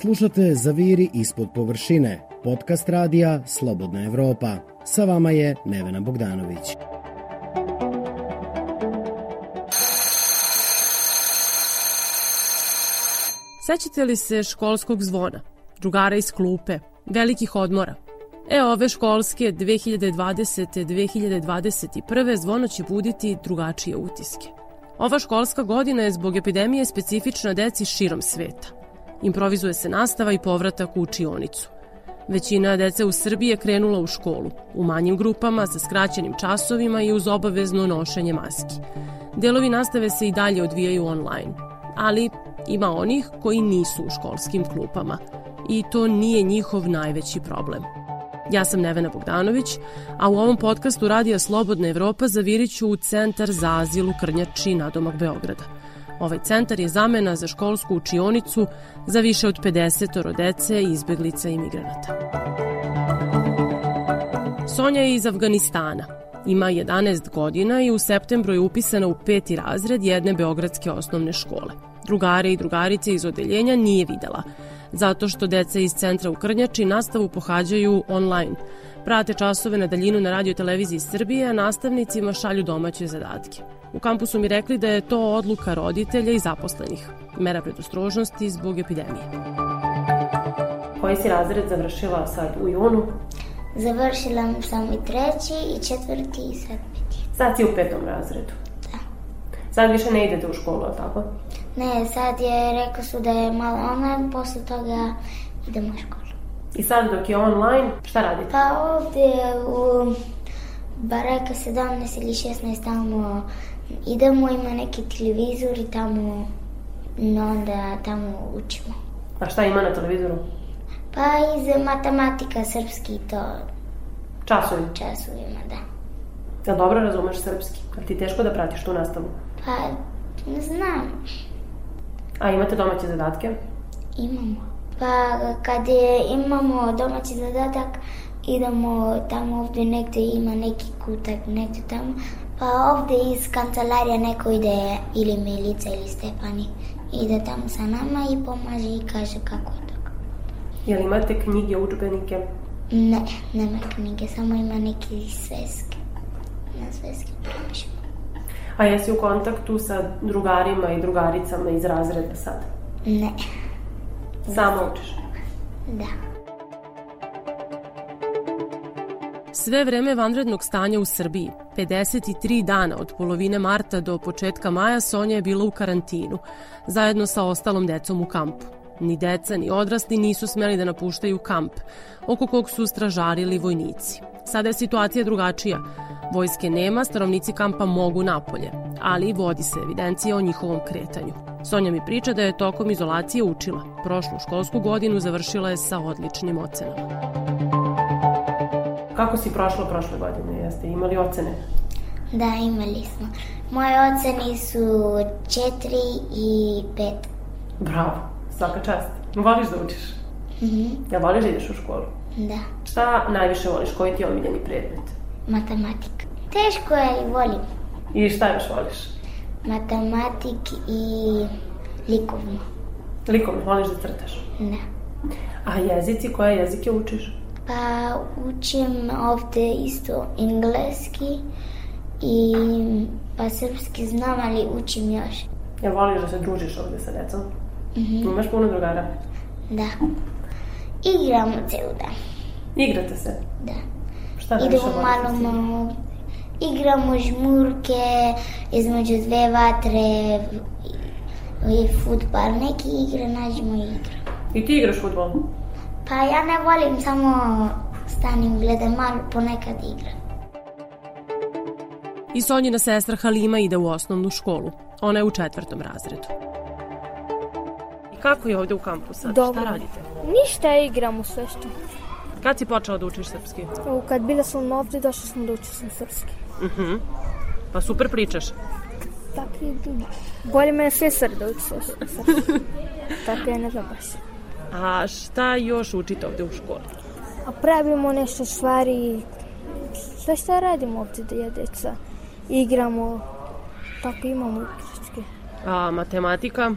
Slušate Zaviri ispod površine, podcast radija Slobodna Evropa. Sa vama je Nevena Bogdanović. Sećate li se školskog zvona, drugara iz klupe, velikih odmora? E, ove školske 2020. 2021. zvono će buditi drugačije utiske. Ova školska godina je zbog epidemije specifična deci širom sveta. Improvizuje se nastava i povratak u učionicu. Većina dece u Srbiji je krenula u školu, u manjim grupama, sa skraćenim časovima i uz obavezno nošenje maski. Delovi nastave se i dalje odvijaju online, ali ima onih koji nisu u školskim klupama i to nije njihov najveći problem. Ja sam Nevena Bogdanović, a u ovom podcastu Radija Slobodna Evropa zaviriću u Centar za azil u Krnjači na domak Beograda. Ovaj centar je zamena za školsku učionicu za više od 50 dece, izbeglica i migranata. Sonja je iz Afganistana. Ima 11 godina i u septembru je upisana u peti razred jedne beogradske osnovne škole. Drugare i drugarice iz odeljenja nije videla – zato što deca iz centra u Krnjači nastavu pohađaju online. Prate časove na daljinu na radio televiziji Srbije, a nastavnicima šalju domaće zadatke. U kampusu mi rekli da je to odluka roditelja i zaposlenih. Mera predostrožnosti zbog epidemije. Koji si razred završila sad u junu? Završila sam i treći, i četvrti, i sad peti. Sad si u petom razredu? Da. Sad više ne idete u školu, ali tako? Ne, sad je, rekao su da je malo online, posle toga idemo u školu. I sad dok je online, šta radite? Pa ovde u Bareka 17 ili 16 tamo idemo, ima neki televizor i tamo no onda tamo učimo. A šta ima na televizoru? Pa iz matematika, srpski i to. Časovi? Časovima, da. Ja dobro razumeš srpski? A ti teško da pratiš tu nastavu? Pa, ne znam. A imate domaće zadatke? Imamo. Pa kad je, imamo domaći zadatak, idemo tamo ovde negde ima neki kutak, negde tamo, pa ovde iz kancelarija neko ide, ili Milica ili Stefani, ide tamo sa nama i pomaže i kaže kako je to. Jel imate knjige, učbenike? Ne, nema knjige, samo ima neki sveske. Na sveske prepišemo. A jesi u kontaktu sa drugarima i drugaricama iz razreda sad? Ne. Samo učiš? Da. Sve vreme vanrednog stanja u Srbiji, 53 dana od polovine marta do početka maja, Sonja je bila u karantinu, zajedno sa ostalom decom u kampu. Ni deca, ni odrasli nisu smeli da napuštaju kamp, oko kog su stražarili vojnici. Sada je situacija drugačija. Vojske nema, stanovnici kampa mogu napolje, ali vodi se evidencija o njihovom kretanju. Sonja mi priča da je tokom izolacije učila. Prošlu školsku godinu završila je sa odličnim ocenama. Kako si prošla prošle godine? Jeste imali ocene? Da, imali smo. Moje ocene su 4 i 5. Bravo, svaka čast. Voliš da učiš? Mhm. Ja voliš da ideš u školu? Da. Šta najviše voliš? Koji ti je omiljeni predmet? Matematika. Teško je, ali volim. I šta još voliš? Matematik i likovno. Likovno, voliš da crtaš? Da. A jezici, koje jezike učiš? Pa učim ovde isto engleski i pa srpski znam, ali učim još. Ja voliš da se družiš ovde sa decom? Mhm. Imaš puno drugara? Da. Igramo ceo dan. Igrate se? Da. Šta Idemo malo malo, igramo žmurke između dve vatre i futbal. Neki igre nađemo i igramo. I ti igraš futbol? Pa ja ne volim samo stanim, gledam malo, ponekad igram. I Sonjina sestra Halima ide u osnovnu školu. Ona je u četvrtom razredu. I kako je ovde u kampu sad? Dobro. Šta radite? Ništa, igramo sve što. Kad si počela da učiš srpski? Evo, Kad bila sam ovde, došla sam da učim sam srpski. Mhm. Pa super pričaš. Tako i bolje me je sesar da uči sve srpski. Tako je ne znam baš. A šta još učite ovde u školi? A pravimo nešto stvari, sve šta radimo ovde da je deca. Igramo, tako imamo igračke. A matematika?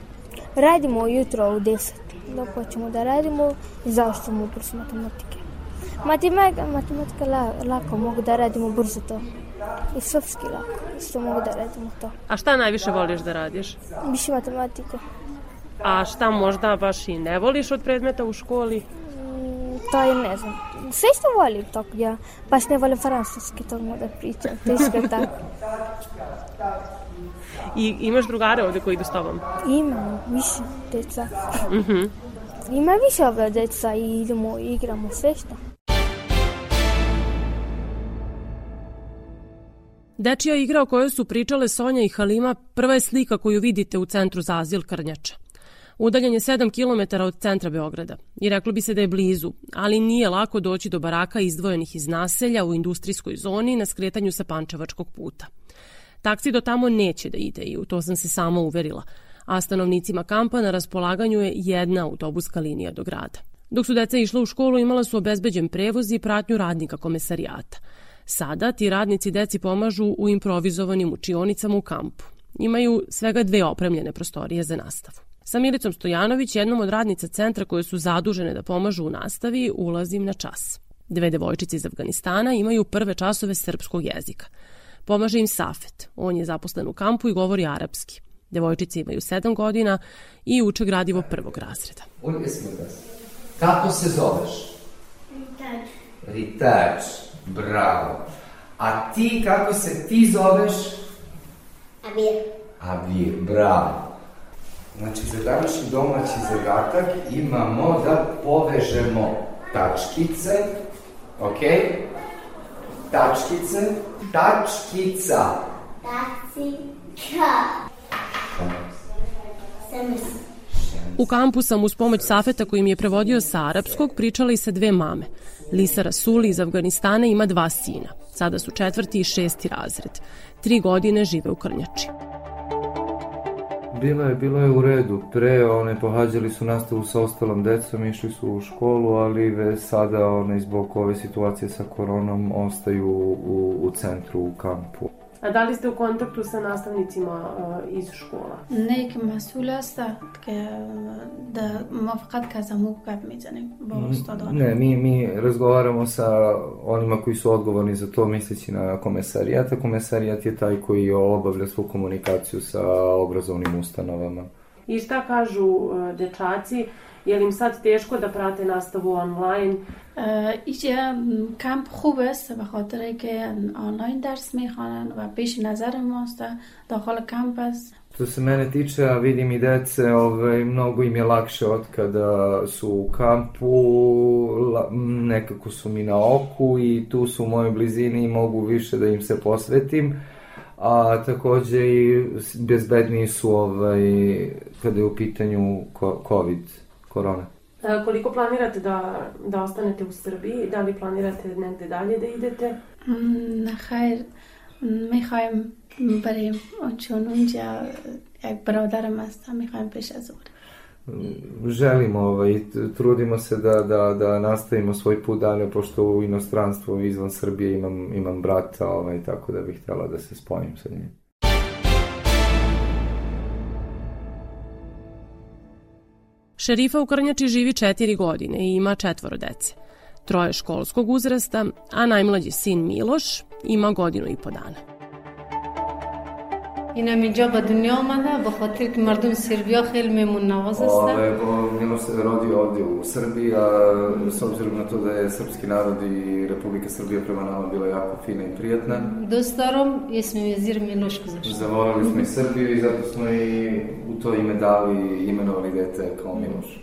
Radimo ujutro u 10. dok hoćemo da radimo i završimo kurs matematike. Matematika, matematika la, lako, mogu da radimo brzo to. I srpski lako, isto mogu da radimo to. A šta najviše voliš da radiš? Više matematika. A šta možda baš i ne voliš od predmeta u školi? Mm, to je ne znam. Sve što volim tog ja. Baš ne volim francuski, to da pričam. To je tako. I imaš drugare ovde koji idu s tobom? Imam, više deca. Uh -huh. Ima više ove deca i idemo, igramo, sve što. Dečija igra o kojoj su pričale Sonja i Halima prva je slika koju vidite u centru za azil Krnjača. Udaljen je 7 km od centra Beograda i reklo bi se da je blizu, ali nije lako doći do baraka izdvojenih iz naselja u industrijskoj zoni na skretanju sa Pančevačkog puta. Taksi do tamo neće da ide i u to sam se samo uverila, a stanovnicima kampa na raspolaganju je jedna autobuska linija do grada. Dok su deca išla u školu imala su obezbeđen prevoz i pratnju radnika komesarijata. Sada ti radnici deci pomažu u improvizovanim učionicama u kampu. Imaju svega dve opremljene prostorije za nastavu. Sa Milicom Stojanović, jednom od radnica centra koje su zadužene da pomažu u nastavi, ulazim na čas. Dve devojčice iz Afganistana imaju prve časove srpskog jezika. Pomaže im Safet. On je zaposlen u kampu i govori arapski. Devojčice imaju 7 godina i uče gradivo prvog razreda. Kako se zoveš? Ritač. Ritač. Bravo. A ti, kako se ti zoveš? Abir. Abir, bravo. Znači, za današnji domaći zadatak imamo da povežemo tačkice, ok? Tačkice, tačkica. Tačkica. U kampu sam uz pomoć Safeta koji mi je prevodio sa arapskog pričala i sa dve mame. Lisa Rasuli iz Afganistana ima dva sina. Sada su četvrti i šesti razred. Tri godine žive u Krnjači. Bilo je, bilo je u redu. Pre one pohađali su nastavu sa ostalom decom, išli su u školu, ali već sada one zbog ove situacije sa koronom ostaju u, u centru, u kampu. A da li ste u kontaktu sa nastavnicima uh, iz škola? نه یک مسئول است که در موافقت که زمو گپ میزنیم با استادان Ne, mi, mi razgovaramo sa onima koji su odgovorni za to, misleći na komesarijat, a komesarijat je taj koji obavlja svu komunikaciju sa obrazovnim ustanovama. I šta kažu uh, dečaci? Je li im sad teško da prate nastavu online? ایش کمپ خوب است به خاطر که آنلاین درس میخوانن و پیش نظر ماست داخل کمپ است Što se mene tiče, a vidim i dece, ovaj, mnogo im je lakše od kada su u kampu, la, nekako su mi na oku i tu su u mojoj blizini i mogu više da im se posvetim. A takođe i bezbedniji su ovaj, kada je u pitanju COVID, korona. A, koliko planirate da, da ostanete u Srbiji? Da li planirate negde dalje da idete? نه خیر میخوایم بریم چون اونجا یک برادرم هستم میخوایم پیش از اون želimo, ovaj, trudimo se da, da, da nastavimo svoj put dalje, pošto u inostranstvu izvan Srbije imam, imam brata, ovaj, tako da bih htela da se spojim sa njim. Šerifa u Krnjači živi četiri godine i ima četvoro dece. Troje školskog uzrasta, a najmlađi sin Miloš ima godinu i po dana. اینم اینجا به دنیا آمده به خاطر که مردم سربیا خیلی میمون نواز هستن Ove, po, Miloš se rodio ovdje u Srbiji, a s obzirom na to da je srpski narod i Republika Srbija prema nama bila jako fina i prijatna, دوست دارم اسم وزیر میلوش گذاشتم zavolali smo i Srbiju i zato smo i u to ime dali i imenovali dete kao Miloš.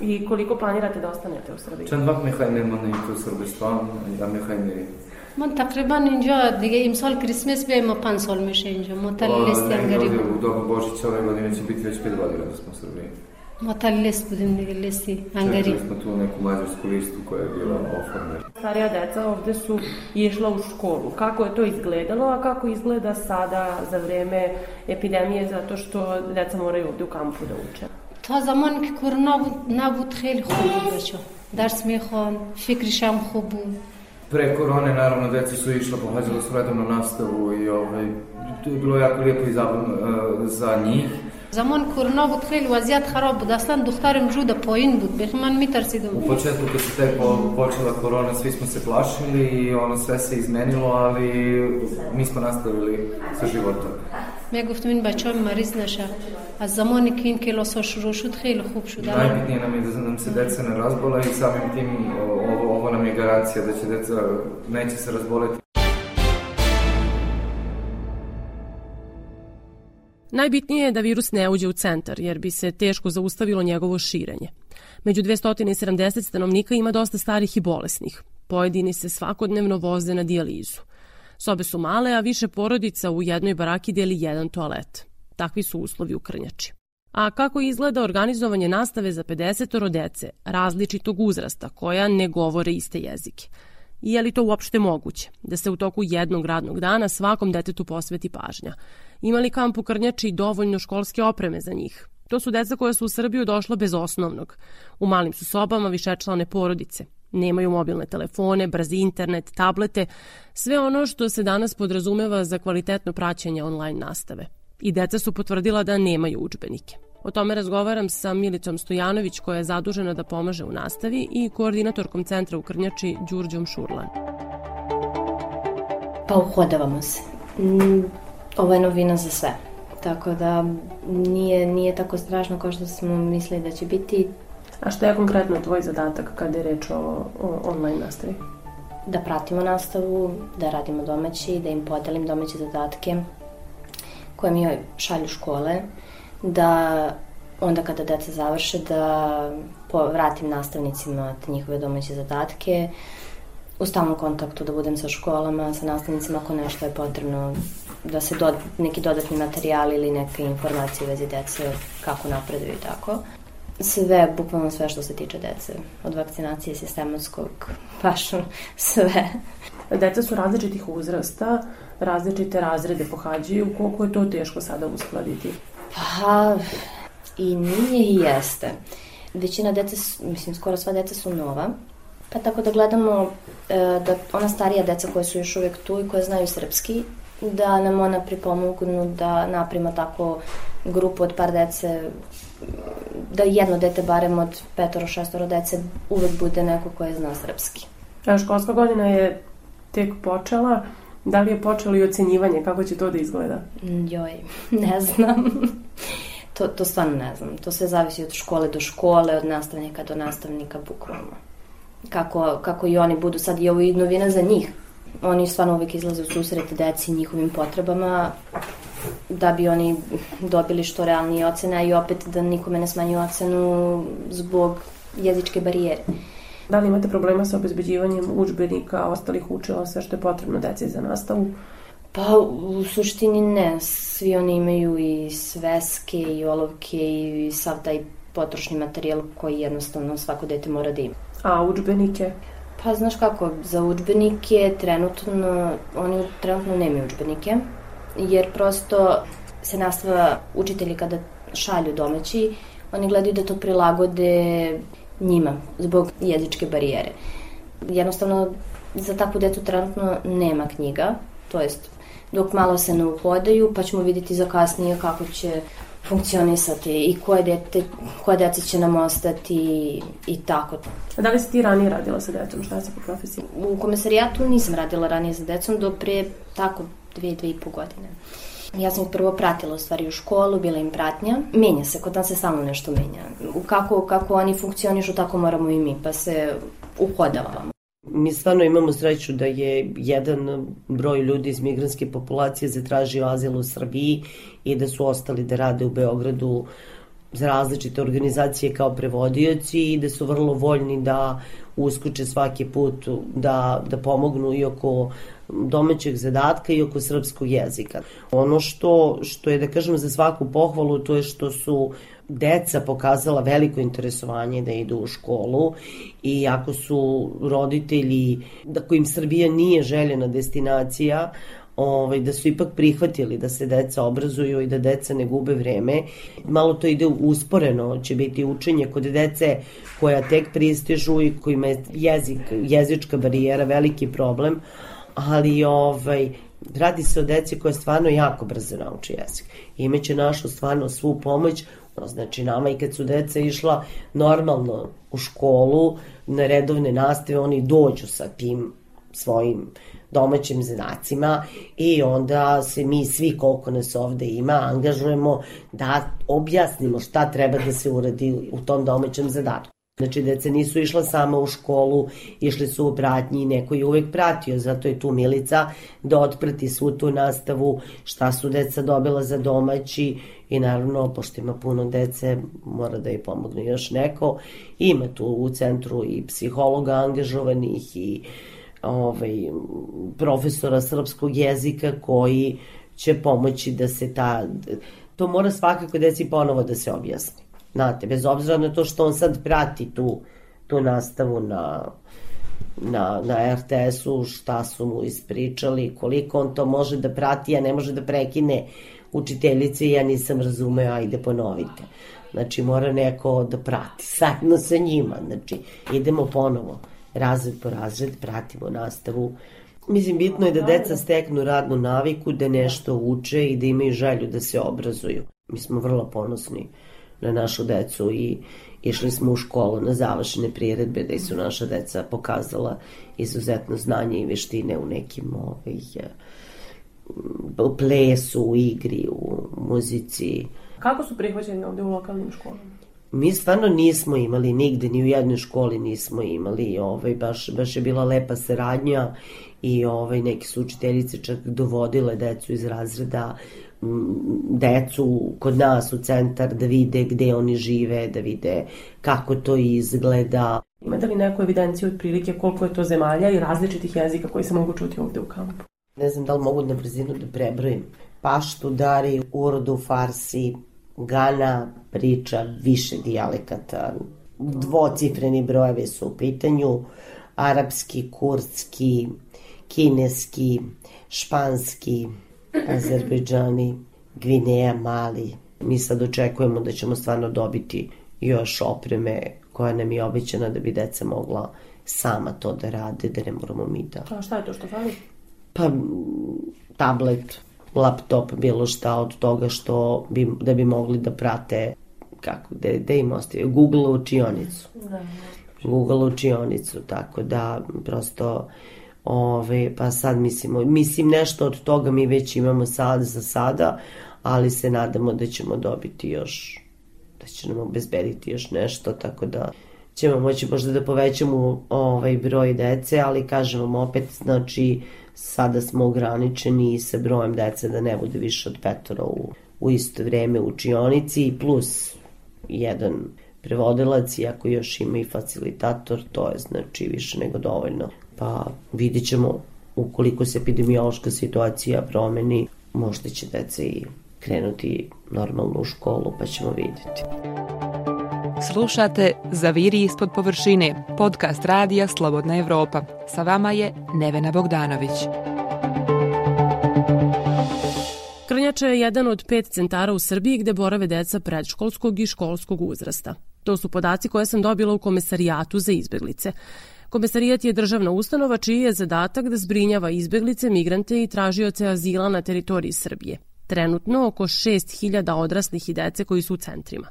I koliko planirate da ostanete u Srbiji? چند وقت میخوایم بمانیم تو سربستان یا میخوایم بریم من تقریبا اینجا دیگه امسال کریسمس بیایم ما پنج سال میشه اینجا ما تل لیست هنگاری ovdje بود u dobu Božića ove godine će biti već pet godina da smo u Srbiji. ما تل لیست بودیم دیگه لیستی هنگاری Čekali smo tu neku mađarsku listu koja je bila oformljena. Starija deca ovde su išla u školu. Kako je to izgledalo, a kako izgleda sada za vreme epidemije, zato što deca moraju ovde u kampu da uče? تا زمان که کرونا بود نبود خیلی خوب بود بچه درس میخوان فکرش هم خوب بود Pre korone, naravno, deca su išla, pohađala su redovnu nastavu i ovaj, to je bilo jako lijepo i zabavno uh, za njih. زمان کرونا بود خیلی وضعیت خراب بود اصلا دخترم جوده پایین بود بیخ من میترسیدم U početku kad se tek po- počela korona, svi smo se plašili i ono sve se izmenilo, ali mi smo nastavili sa životom. می گفتم این بچه مریض نشه از زمانی که این کلاس ها شروع شد خیلی خوب شد الان Najbitnije nam je da nam se deca ne razbole i samim tim o- ovo, ovo nam je garancija da će deca neće se razboleti. Najbitnije je da virus ne uđe u centar, jer bi se teško zaustavilo njegovo širenje. Među 270 stanovnika ima dosta starih i bolesnih. Pojedini se svakodnevno voze na dijalizu. Sobe su male, a više porodica u jednoj baraki deli jedan toalet. Takvi su uslovi u Krnjači. A kako izgleda organizovanje nastave za 50 dece različitog uzrasta koja ne govore iste jezike? I je li to uopšte moguće, da se u toku jednog radnog dana svakom detetu posveti pažnja? Ima li kamp u Krnjači dovoljno školske opreme za njih? To su deca koja su u Srbiju došla bez osnovnog. U malim su sobama višečlane porodice. Nemaju mobilne telefone, brzi internet, tablete, sve ono što se danas podrazumeva za kvalitetno praćenje online nastave. I deca su potvrdila da nemaju učbenike. O tome razgovaram sa Milicom Stojanović koja je zadužena da pomaže u nastavi i koordinatorkom centra u Krnjači Đurđom Šurlan. Pa uhodavamo se. Mm, Ovo je novina za sve. Tako da nije, nije tako strašno kao što smo mislili da će biti A što je konkretno tvoj zadatak kada je reč o, o online nastavi? da pratimo nastavu, da radimo domaći, da im podelim domaće zadatke koje mi šalju škole, da onda kada deca završe da vratim nastavnicima te njihove domaće zadatke, u stalnom kontaktu da budem sa školama, sa nastavnicima ako nešto je potrebno da se do, neki dodatni materijal ili neke informacije vezi dece kako napreduju i tako. Sve, bukvalno sve što se tiče dece. Od vakcinacije sistematskog, baš sve. Deca su različitih uzrasta, različite razrede pohađaju, koliko je to teško sada uskladiti? Pa, i nije i jeste. Većina dece, mislim, skoro sva deca su nova, pa tako da gledamo e, da ona starija deca koja su još uvek tu i koja znaju srpski, da nam ona pripomognu da napravimo tako grupu od par dece, da jedno dete barem od petoro, šestoro dece uvek bude neko koje zna srpski. A školska godina je tek počela, da li je počelo i ocenjivanje, kako će to da izgleda? Mm, Joj, ne znam. to, to stvarno ne znam. To sve zavisi od škole do škole, od nastavnika do nastavnika, bukvalno. Kako, kako i oni budu sad i ovo je novina za njih. Oni stvarno uvek izlaze u susret deci i njihovim potrebama da bi oni dobili što realnije ocene i opet da nikome ne smanju ocenu zbog jezičke barijere. Da li imate problema sa obezbeđivanjem učbenika, ostalih učila, sve što je potrebno deci za nastavu? Pa u suštini ne, svi oni imaju i sveske i olovke i sav taj potrošni materijal koji jednostavno svako dete mora da ima. A učbenike? Pa znaš kako, za učbenike trenutno, oni trenutno nemaju učbenike, jer prosto se nastava učitelji kada šalju domaći, oni gledaju da to prilagode njima zbog jezičke barijere. Jednostavno, za takvu decu trenutno nema knjiga, to jest dok malo se ne uhodaju, pa ćemo vidjeti za kasnije kako će funkcionisati i koje, dete, koje dece će nam ostati i, i tako. A da li si ti ranije radila sa decom? Šta si po profesiji? U komisarijatu nisam radila ranije sa decom do pre tako dve, dve i po godine. Ja sam ih prvo pratila u stvari u školu, bila im pratnja. Menja se, kod nas se samo nešto menja. Kako, kako oni funkcionišu, tako moramo i mi, pa se uhodavamo. Mi stvarno imamo sreću da je jedan broj ljudi iz migranske populacije zatražio azil u Srbiji i da su ostali da rade u Beogradu za različite organizacije kao prevodioci i da su vrlo voljni da uskuče svaki put da, da pomognu i oko domaćeg zadatka i oko srpskog jezika. Ono što, što je, da kažem, za svaku pohvalu, to je što su deca pokazala veliko interesovanje da idu u školu i ako su roditelji, da kojim Srbija nije željena destinacija, ovaj, da su ipak prihvatili da se deca obrazuju i da deca ne gube vreme. Malo to ide usporeno, će biti učenje kod dece koja tek pristižu i kojima je jezik, jezička barijera veliki problem, ali ovaj, radi se o deci koja stvarno jako brzo nauči jezik. Imaće našu stvarno svu pomoć, znači nama i kad su deca išla normalno u školu, na redovne nastave, oni dođu sa tim svojim domaćim zadacima i onda se mi svi koliko nas ovde ima angažujemo da objasnimo šta treba da se uradi u tom domaćem zadatku. Znači, deca nisu išla sama u školu, išli su u pratnji i neko je uvek pratio, zato je tu Milica da otprati svu tu nastavu, šta su deca dobila za domaći i naravno, pošto ima puno dece, mora da je pomogne još neko. Ima tu u centru i psihologa angažovanih i ovaj, profesora srpskog jezika koji će pomoći da se ta... To mora svakako deci ponovo da se objasni. Znate, bez obzira na to što on sad prati tu, tu nastavu na, na, na RTS-u, šta su mu ispričali, koliko on to može da prati, a ne može da prekine učiteljice, ja nisam razumeo, ajde ponovite. Znači, mora neko da prati, sadno sa njima, znači, idemo ponovo, razred po razred, pratimo nastavu, Mislim, bitno je da deca steknu radnu naviku, da nešto uče i da imaju želju da se obrazuju. Mi smo vrlo ponosni na našu decu i išli smo u školu na završene priredbe da su naša deca pokazala izuzetno znanje i veštine u nekim ovaj, u plesu, u igri, u muzici. Kako su prihvaćeni ovde u lokalnim školama? Mi stvarno nismo imali nigde, ni u jednoj školi nismo imali, ovaj, baš, baš je bila lepa saradnja i ovaj, neke su učiteljice čak dovodile decu iz razreda decu kod nas u centar da vide gde oni žive, da vide kako to izgleda. Imate li neku evidenciju otprilike koliko je to zemalja i različitih jezika koji se mogu čuti ovde u kampu? Ne znam da li mogu na brzinu da prebrojim. Paštu, Dari, Urdu, Farsi, Gana priča više dijalekata. Dvocifreni brojevi su u pitanju. Arapski, kurdski, kineski, španski, Azerbejdžani, Gvineja, Mali. Mi sad očekujemo da ćemo stvarno dobiti još opreme koja nam je obećana da bi deca mogla sama to da rade, da ne moramo mi da... A šta je to što fali? Pa tablet, laptop, bilo šta od toga što bi, da bi mogli da prate kako, da, da im ostaje, Google učionicu. Da. Google učionicu, tako da prosto Ove, pa sad mislimo, mislim nešto od toga mi već imamo sad za sada, ali se nadamo da ćemo dobiti još, da će nam obezbediti još nešto, tako da ćemo moći možda da povećamo ovaj broj dece, ali kažem vam opet, znači sada smo ograničeni sa brojem dece da ne bude više od petora u, u isto vreme u učionici plus jedan prevodilac i ako još ima i facilitator, to je znači više nego dovoljno pa vidit ćemo ukoliko se epidemiološka situacija promeni, možda će deca i krenuti normalno u školu, pa ćemo videti. Slušate Zaviri ispod površine, podcast radija Slobodna Evropa. Sa vama je Nevena Bogdanović. Krnjača je jedan od pet centara u Srbiji gde borave deca predškolskog i školskog uzrasta. To su podaci koje sam dobila u komesarijatu za izbeglice. Komesarijat je državna ustanova čiji je zadatak da zbrinjava izbeglice, migrante i tražioce azila na teritoriji Srbije. Trenutno oko 6000 odraslih i dece koji su u centrima.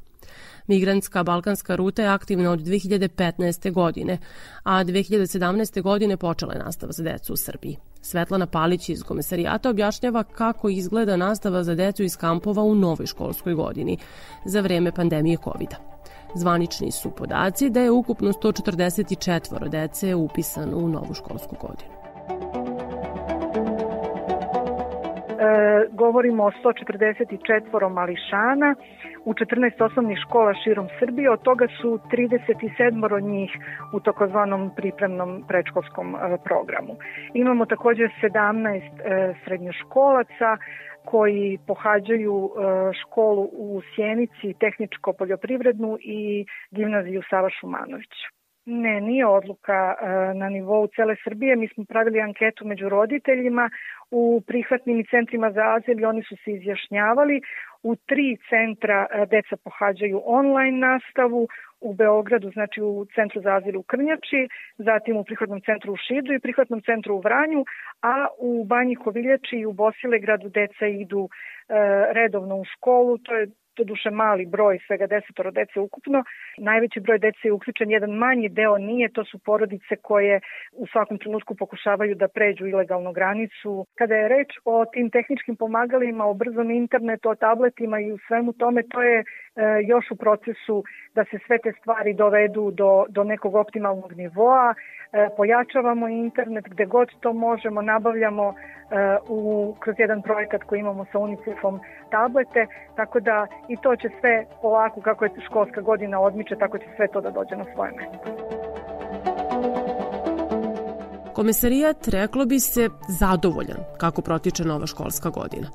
Migrantska balkanska ruta je aktivna od 2015. godine, a 2017. godine počela je nastava za decu u Srbiji. Svetlana Palić iz komesarijata objašnjava kako izgleda nastava za decu iz kampova u novoj školskoj godini za vreme pandemije covid -a. Zvanični su podaci da je ukupno 144 dece upisano u novu školsku godinu. E, govorimo o 144 mališana u 14 osnovnih škola širom Srbije, od toga su 37 od njih u takozvanom pripremnom predškolskom e, programu. Imamo takođe 17 e, srednjoškolaca, koji pohađaju e, školu u Sjenici, tehničko-poljoprivrednu i gimnaziju Sava Šumanović. Ne, nije odluka e, na nivou cele Srbije. Mi smo pravili anketu među roditeljima u prihvatnim centrima za azil i oni su se izjašnjavali. U tri centra e, deca pohađaju online nastavu, u Beogradu, znači u centru za azil u Krnjači, zatim u prihvatnom centru u Šidu i prihvatnom centru u Vranju, a u Banji Koviljači i u Bosilegradu deca idu e, redovno u školu, to je to duše mali broj, svega desetoro dece ukupno. Najveći broj dece je uključen, jedan manji deo nije, to su porodice koje u svakom trenutku pokušavaju da pređu ilegalnu granicu. Kada je reč o tim tehničkim pomagalima, o brzom internetu, o tabletima i u svemu tome, to je još u procesu da se sve te stvari dovedu do, do nekog optimalnog nivoa. E, pojačavamo internet gde god to možemo, nabavljamo e, u, kroz jedan projekat koji imamo sa UNICEF-om tablete, tako da i to će sve polako kako je školska godina odmiče, tako će sve to da dođe na svoje mesto. Komesarijat, reklo bi se, zadovoljan kako protiče nova školska godina.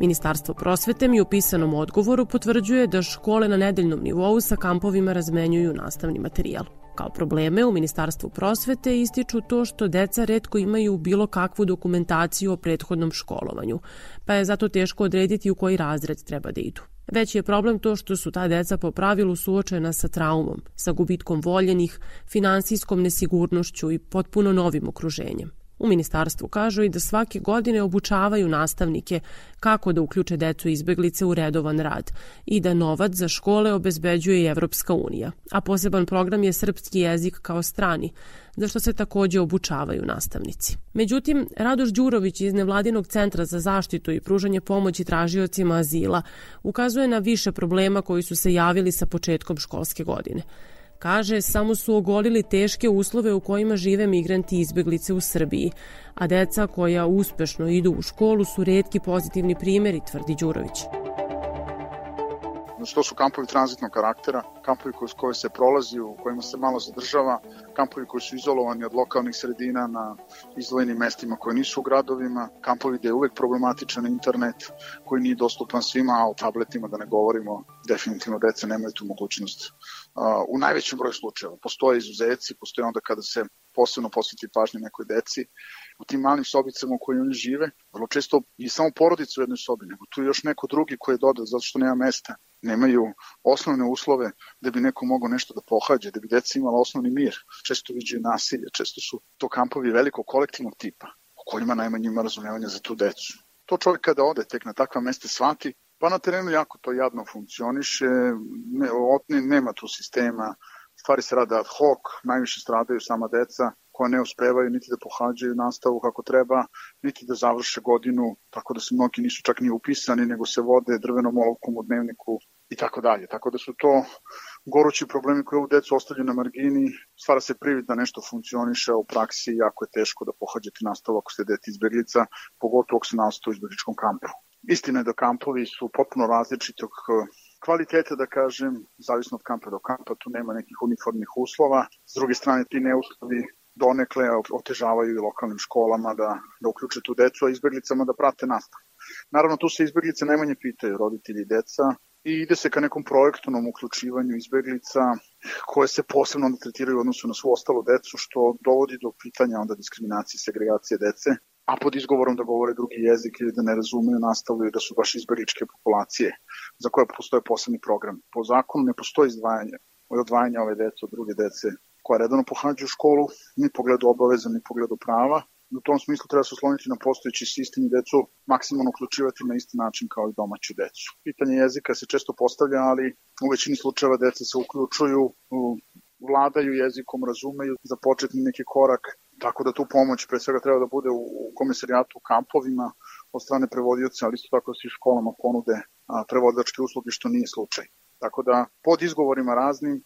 Ministarstvo prosvete mi u pisanom odgovoru potvrđuje da škole na nedeljnom nivou sa kampovima razmenjuju nastavni materijal. Kao probleme u Ministarstvu prosvete ističu to što deca redko imaju bilo kakvu dokumentaciju o prethodnom školovanju, pa je zato teško odrediti u koji razred treba da idu. Već je problem to što su ta deca po pravilu suočena sa traumom, sa gubitkom voljenih, finansijskom nesigurnošću i potpuno novim okruženjem. U ministarstvu kažu i da svake godine obučavaju nastavnike kako da uključe decu izbeglice u redovan rad i da novac za škole obezbeđuje i Evropska unija, a poseban program je srpski jezik kao strani, za što se takođe obučavaju nastavnici. Međutim, Radoš Đurović iz Nevladinog centra za zaštitu i pružanje pomoći tražiocima azila ukazuje na više problema koji su se javili sa početkom školske godine. Kaže, samo su ogolili teške uslove u kojima žive migranti izbeglice u Srbiji, a deca koja uspešno idu u školu su redki pozitivni primjeri, tvrdi Đurović. Znači, to su kampovi tranzitnog karaktera, kampovi kroz koje se prolazi, u kojima se malo zadržava, kampovi koji su izolovani od lokalnih sredina na izvojenim mestima koje nisu u gradovima, kampovi gde je uvek problematičan internet koji nije dostupan svima, a o tabletima da ne govorimo, definitivno deca nemaju tu mogućnost. U najvećem broju slučajeva postoje izuzeci, postoje onda kada se posebno posveti pažnje nekoj deci, u tim malim sobicama u kojima oni žive, vrlo često i samo porodica u jednoj sobi, nego tu je još neko drugi koji je dodao zato što nema mesta nemaju osnovne uslove da bi neko mogao nešto da pohađe, da bi deca imala osnovni mir. Često viđaju nasilje, često su to kampovi velikog kolektivnog tipa, u kojima najmanje ima razumevanja za tu decu. To čovjek kada ode tek na takva mesta shvati, pa na terenu jako to jadno funkcioniše, ne, otne, nema tu sistema, stvari se rade ad hoc, najviše stradaju sama deca, koja ne uspevaju niti da pohađaju nastavu kako treba, niti da završe godinu, tako da se mnogi nisu čak ni upisani, nego se vode drvenom olovkom u dnevniku i tako dalje. Tako da su to gorući problemi koji ovu decu ostavljaju na margini, stvara se privid da nešto funkcioniše, u praksi jako je teško da pohađate nastavu ako ste dete izbeglica, pogotovo ako se nastavu u izbegličkom kampu. Istina je da kampovi su potpuno različitog eh, kvaliteta, da kažem, zavisno od kampa do kampa, tu nema nekih uniformnih uslova. S druge strane, ti neuslovi donekle otežavaju i lokalnim školama da, da uključe tu decu, a izbeglicama da prate nastavu. Naravno, tu se izbeglice najmanje pitaju, roditelji i deca, i ide se ka nekom projektovnom uključivanju izbeglica koje se posebno onda tretiraju u odnosu na svu ostalu decu, što dovodi do pitanja onda diskriminacije i segregacije dece, a pod izgovorom da govore drugi jezik ili da ne razumeju nastavu da su baš izbegličke populacije za koje postoje posebni program. Po zakonu ne postoji izdvajanje od odvajanja ove dece od druge dece koja redano pohađaju školu, ni pogledu obaveza, ni pogledu prava. U tom smislu treba se osloniti na postojeći sistem i decu maksimalno uključivati na isti način kao i domaću decu. Pitanje jezika se često postavlja, ali u većini slučajeva deca se uključuju, vladaju jezikom, razumeju za početni neki korak, tako da tu pomoć pre svega treba da bude u komisarijatu, u kampovima, od strane prevodioca, ali isto tako se i školama ponude prevodilačke usluge, što nije slučaj. Tako da pod izgovorima raznim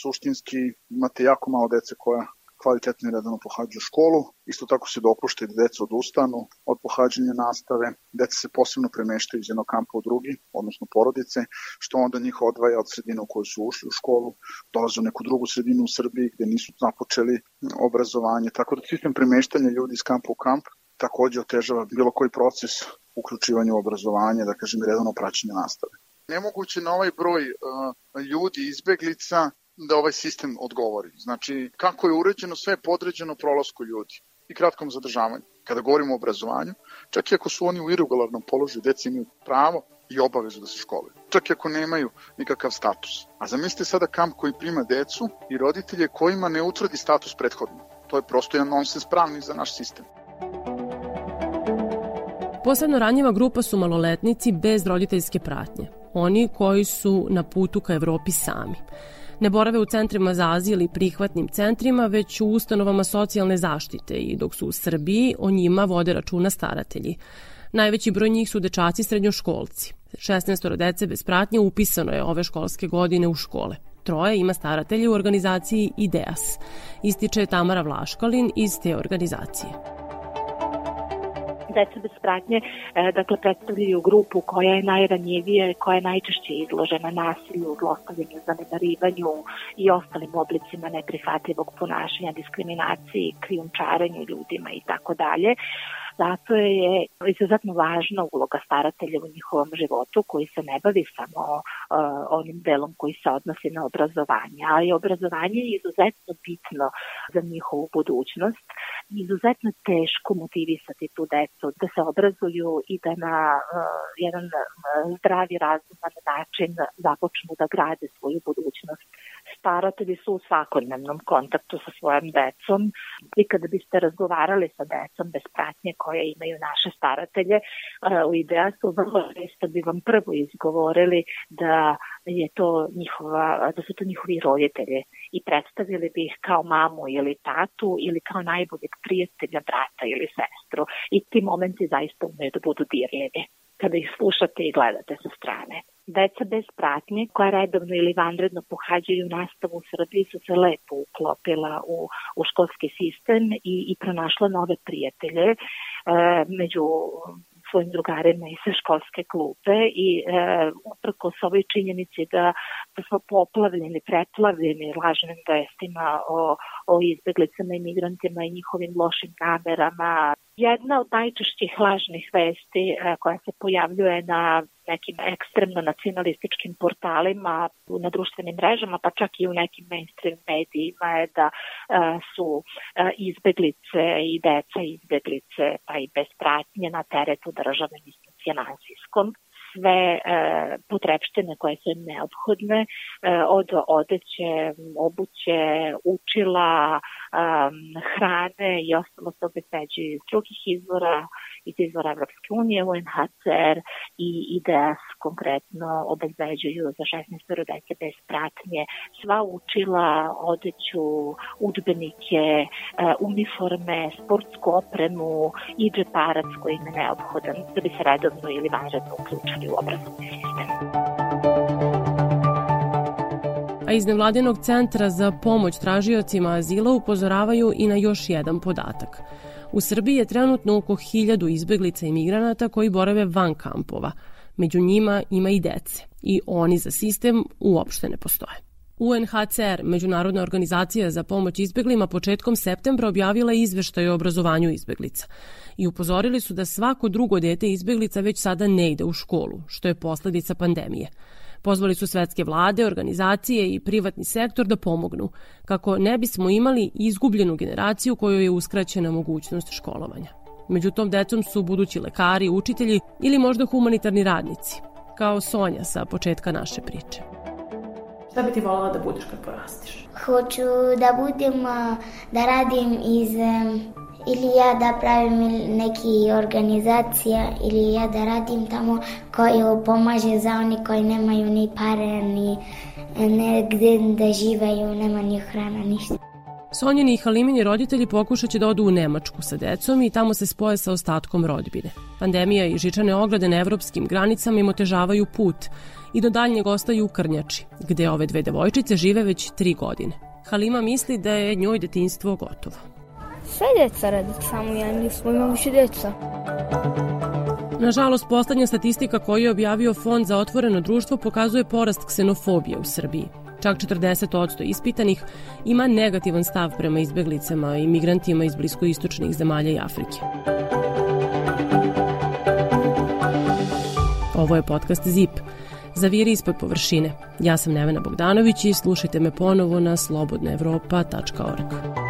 suštinski imate jako malo dece koja kvalitetno i redano pohađaju školu. Isto tako se dopušta da deca odustanu od pohađanja nastave. Deca se posebno premeštaju iz jednog kampa u drugi, odnosno porodice, što onda njih odvaja od sredine u kojoj su ušli u školu, dolaze u neku drugu sredinu u Srbiji gde nisu započeli obrazovanje. Tako da sistem premeštanja ljudi iz kampa u kamp takođe otežava bilo koji proces uključivanja u obrazovanje, da kažem, redano praćenje nastave nemoguće na ovaj broj uh, ljudi, izbeglica, da ovaj sistem odgovori. Znači, kako je uređeno, sve je podređeno prolasku ljudi i kratkom zadržavanju. Kada govorimo o obrazovanju, čak i ako su oni u irregularnom položaju, deca imaju pravo i obavezu da se školuju, čak i ako nemaju nikakav status. A zamislite sada kamp koji prima decu i roditelje kojima ne utvrdi status prethodno. To je prosto jedan nonsens pravni za naš sistem. Posebno ranjiva grupa su maloletnici bez roditeljske pratnje. Oni koji su na putu ka Evropi sami. Ne borave u centrima za azil i prihvatnim centrima, već u ustanovama socijalne zaštite i dok su u Srbiji, o njima vode računa staratelji. Najveći broj njih su dečaci srednjoškolci. 16 dece bez pratnje upisano je ove školske godine u škole. Troje ima staratelje u organizaciji IDEAS, ističe Tamara Vlaškalin iz te organizacije deca bez pratnje e, dakle, predstavljaju grupu koja je najranjivija, koja je najčešće izložena nasilju, zlostavljanju, zanemarivanju i ostalim oblicima neprihvatljivog ponašanja, diskriminaciji, krijumčarenju ljudima i tako dalje. Zato je izuzetno važna uloga staratelja u njihovom životu koji se ne bavi samo uh, onim delom koji se odnosi na obrazovanje, ali obrazovanje je izuzetno bitno za njihovu budućnost. Izuzetno teško motivisati tu decu da se obrazuju i da na uh, jedan uh, zdravi, razuman način započnu da grade svoju budućnost. Staratelji su u svakodnevnom kontaktu sa svojom decom i kada biste razgovarali sa decom bez pratnje koje imaju naše staratelje, u ideja su vrlo često bi vam prvo izgovorili da je to njihova, da su to njihovi roditelji. I predstavili bi ih kao mamu ili tatu ili kao najboljeg prijatelja, brata ili sestru. I ti momenti zaista umeju da budu dirljivi. Kada ih slušate i gledate sa strane. Deca bez pratnje koja redovno ili vanredno pohađaju nastavu u Srbiji su se lepo uklopila u, u školski sistem i, i pronašla nove prijatelje e, među svojim drugarima i sa školske klupe i e, uprko s ovoj činjenici da, da smo poplavljeni, preplavljeni lažnim vestima o, o izbeglicama i migrantima i njihovim lošim namerama. Jedna od najčešćih lažnih vesti e, koja se pojavljuje na nekim ekstremno nacionalističkim portalima, na društvenim mrežama, pa čak i u nekim mainstream medijima je da uh, su uh, izbeglice i deca izbeglice, pa i bez pratnje na teretu države finansijskom. Sve e, potrebštine koje su im neophodne, e, od odeće, obuće, učila, e, hrane i ostalo se obezbeđuju iz drugih izvora, iz izvora Evropske unije, UNHCR i IDS konkretno obezbeđuju za 16 dece bez pratnje sva učila, odeću, udbenike, e, uniforme, sportsku opremu i džeparac koji im je neophodan da bi se redovno ili vanredno uključili u obrazovni sistem a iz nevladinog centra za pomoć tražiocima azila upozoravaju i na još jedan podatak. U Srbiji je trenutno oko hiljadu izbeglica i migranata koji borave van kampova. Među njima ima i dece i oni za sistem uopšte ne postoje. UNHCR, Međunarodna organizacija za pomoć izbeglima, početkom septembra objavila izveštaj o obrazovanju izbeglica i upozorili su da svako drugo dete izbeglica već sada ne ide u školu, što je posledica pandemije. Pozvali su svetske vlade, organizacije i privatni sektor da pomognu, kako ne bismo imali izgubljenu generaciju kojoj je uskraćena mogućnost školovanja. Među tom decom su budući lekari, učitelji ili možda humanitarni radnici, kao Sonja sa početka naše priče. Šta bi ti volala da budeš kad porastiš? Hoću da budem, da radim iz ili ja da pravim neki organizacija ili ja da radim tamo koji pomaže za oni koji nemaju ni pare ni negde da živaju, nema ni hrana, ništa. Sonjeni i Halimini roditelji pokušat će da odu u Nemačku sa decom i tamo se spoje sa ostatkom rodbine. Pandemija i žičane ograde na evropskim granicama im otežavaju put i do daljnjeg ostaju u Krnjači, gde ove dve devojčice žive već tri godine. Halima misli da je njoj detinstvo gotovo. Sve deca radi, samo ja nismo imali više deca. Nažalost, poslednja statistika koju je objavio Fond za otvoreno društvo pokazuje porast ksenofobije u Srbiji. Čak 40% ispitanih ima negativan stav prema izbeglicama i migrantima iz bliskoistočnih zemalja i Afrike. Ovo je podcast ZIP. Zaviri ispod površine. Ja sam Nevena Bogdanović i slušajte me ponovo na slobodnaevropa.org.